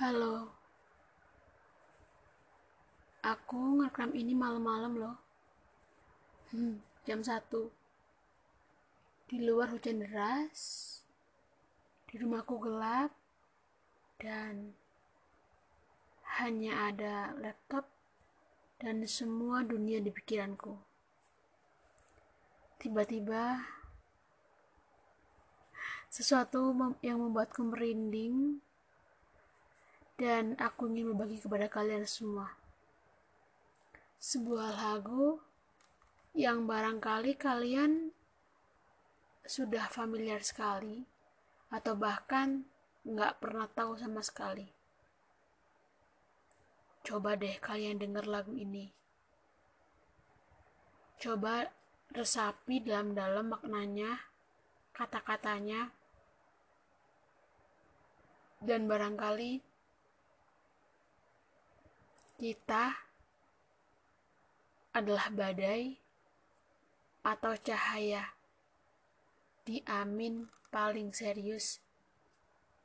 Halo, aku ngerekam ini malam-malam loh. Hmm, jam 1. Di luar hujan deras, di rumahku gelap, dan hanya ada laptop dan semua dunia di pikiranku. Tiba-tiba, sesuatu yang membuatku merinding dan aku ingin berbagi kepada kalian semua. Sebuah lagu yang barangkali kalian sudah familiar sekali, atau bahkan nggak pernah tahu sama sekali. Coba deh kalian dengar lagu ini. Coba resapi dalam-dalam maknanya, kata-katanya, dan barangkali kita adalah badai atau cahaya di amin paling serius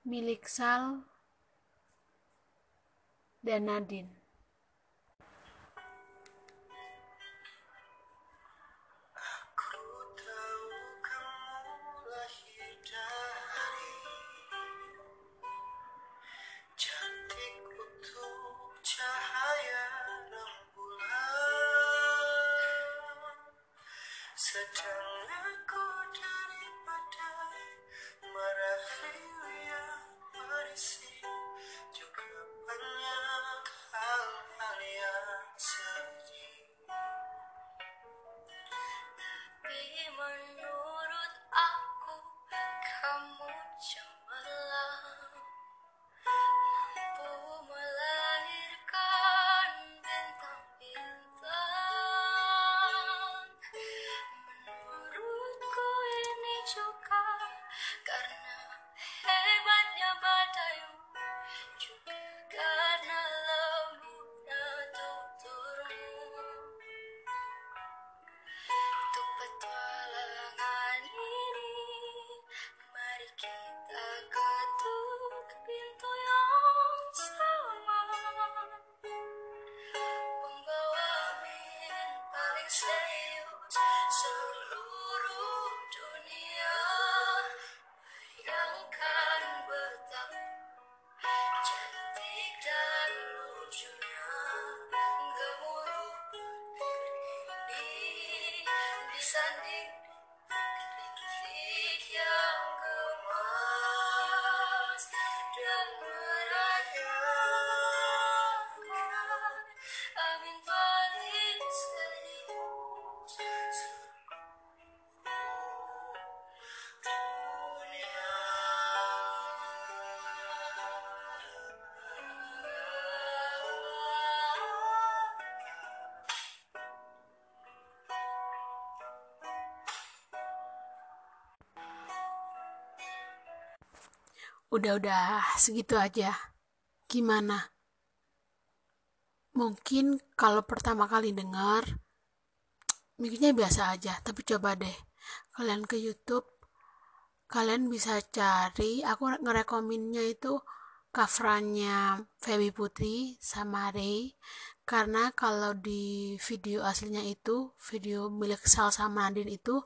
milik Sal dan Nadine. such a Sunday. Udah-udah segitu aja. Gimana? Mungkin kalau pertama kali dengar, mikirnya biasa aja, tapi coba deh. Kalian ke YouTube, kalian bisa cari, aku ngerekominnya itu coverannya Feby Putri sama Ray karena kalau di video aslinya itu video milik Sal sama Nadine itu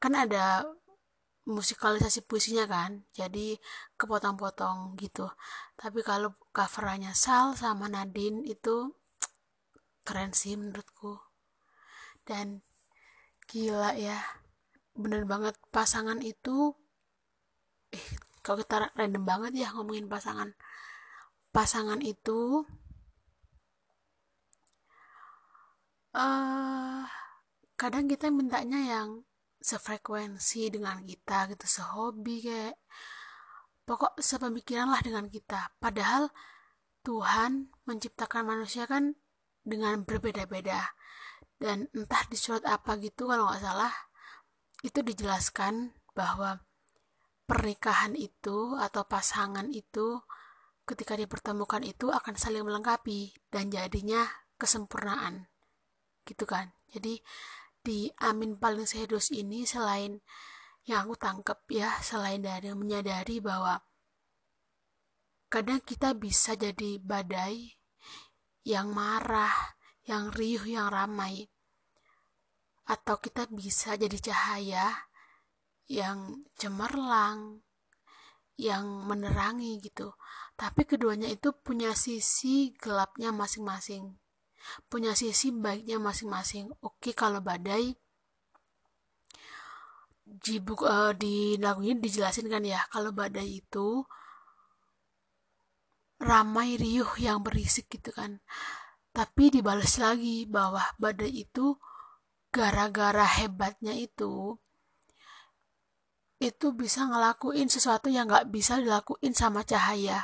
kan ada musikalisasi puisinya kan jadi kepotong-potong gitu. Tapi kalau coverannya Sal sama Nadine itu keren sih menurutku. Dan gila ya bener banget pasangan itu eh kalau kita random banget ya ngomongin pasangan. Pasangan itu uh, kadang kita mintanya yang sefrekuensi dengan kita gitu sehobi kayak pokok sepemikiran lah dengan kita. Padahal Tuhan menciptakan manusia kan dengan berbeda-beda. Dan entah di surat apa gitu kalau nggak salah itu dijelaskan bahwa pernikahan itu atau pasangan itu ketika dipertemukan itu akan saling melengkapi dan jadinya kesempurnaan. Gitu kan? Jadi di Amin paling serius ini selain yang aku tangkep ya selain dari menyadari bahwa kadang kita bisa jadi badai yang marah, yang riuh, yang ramai. Atau kita bisa jadi cahaya yang cemerlang, yang menerangi gitu. Tapi keduanya itu punya sisi gelapnya masing-masing. Punya sisi baiknya masing-masing. Oke, kalau badai di buku uh, di lagu ini dijelasin kan ya kalau badai itu ramai riuh yang berisik gitu kan tapi dibalas lagi bahwa badai itu gara-gara hebatnya itu itu bisa ngelakuin sesuatu yang nggak bisa dilakuin sama cahaya.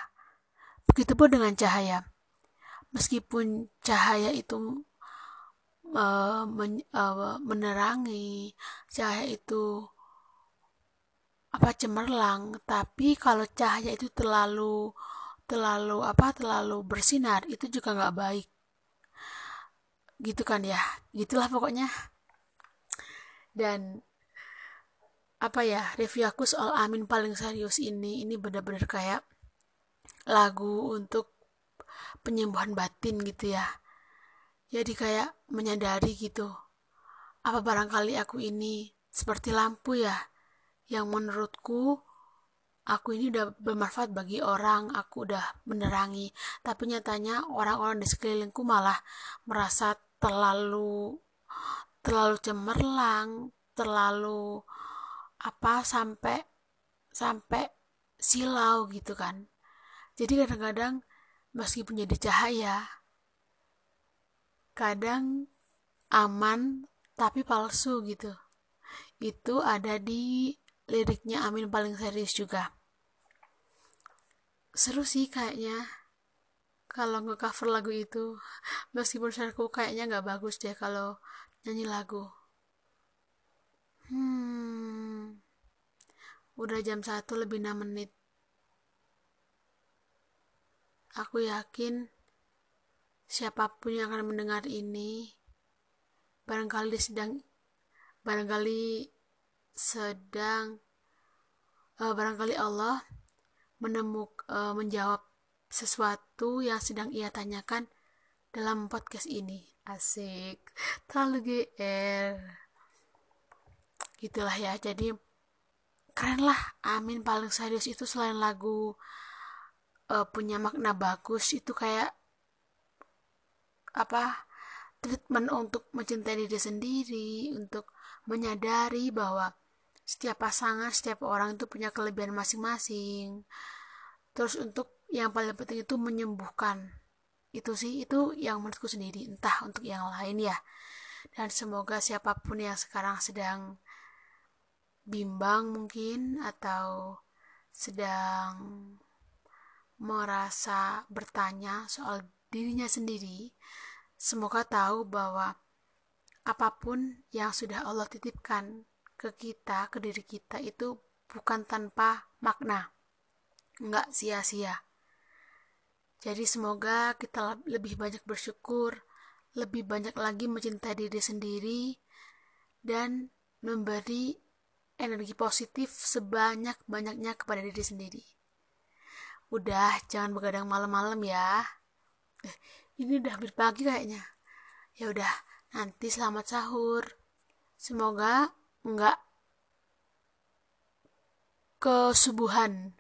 Begitupun dengan cahaya. Meskipun cahaya itu men, uh, menerangi, cahaya itu apa cemerlang, tapi kalau cahaya itu terlalu terlalu apa terlalu bersinar itu juga nggak baik. Gitu kan ya? Gitulah pokoknya. Dan apa ya review aku soal Amin paling serius ini ini benar-benar kayak lagu untuk penyembuhan batin gitu ya. Jadi kayak menyadari gitu apa barangkali aku ini seperti lampu ya yang menurutku aku ini udah bermanfaat bagi orang aku udah menerangi. Tapi nyatanya orang-orang di sekelilingku malah merasa terlalu terlalu cemerlang terlalu apa sampai sampai silau gitu kan. Jadi kadang-kadang meskipun jadi cahaya kadang aman tapi palsu gitu itu ada di liriknya Amin paling serius juga seru sih kayaknya kalau nge-cover lagu itu meskipun suaraku kayaknya nggak bagus deh kalau nyanyi lagu Hmm. Udah jam 1 lebih 6 menit. Aku yakin siapa pun yang akan mendengar ini barangkali sedang barangkali sedang uh, barangkali Allah menemuk uh, menjawab sesuatu yang sedang ia tanyakan dalam podcast ini. Asik. Terlalu GR gitulah ya jadi keren lah Amin paling serius itu selain lagu uh, punya makna bagus itu kayak apa treatment untuk mencintai diri sendiri untuk menyadari bahwa setiap pasangan setiap orang itu punya kelebihan masing-masing. Terus untuk yang paling penting itu menyembuhkan. Itu sih itu yang menurutku sendiri entah untuk yang lain ya. Dan semoga siapa pun yang sekarang sedang bimbang mungkin atau sedang merasa bertanya soal dirinya sendiri, semoga tahu bahwa apa pun yang sudah Allah titipkan ke kita, ke diri kita itu bukan tanpa makna, nggak sia-sia. Jadi semoga kita lebih banyak bersyukur, lebih banyak lagi mencintai diri sendiri, dan memberi energi positif sebanyak-banyaknya kepada diri sendiri. Udah, jangan begadang malam-malam ya. Eh, ini udah hampir pagi kayaknya. Ya udah, nanti selamat sahur. Semoga enggak kesubuhan.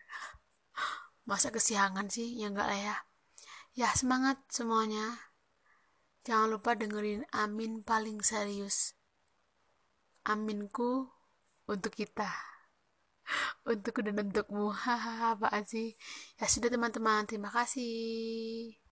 Masa kesiangan sih? Ya enggak lah ya. Ya, semangat semuanya. Jangan lupa dengerin Amin paling serius. Aminku untuk kita untuk dan untukmu hahaha apaan sih? Ya sudah teman-teman. Terima kasih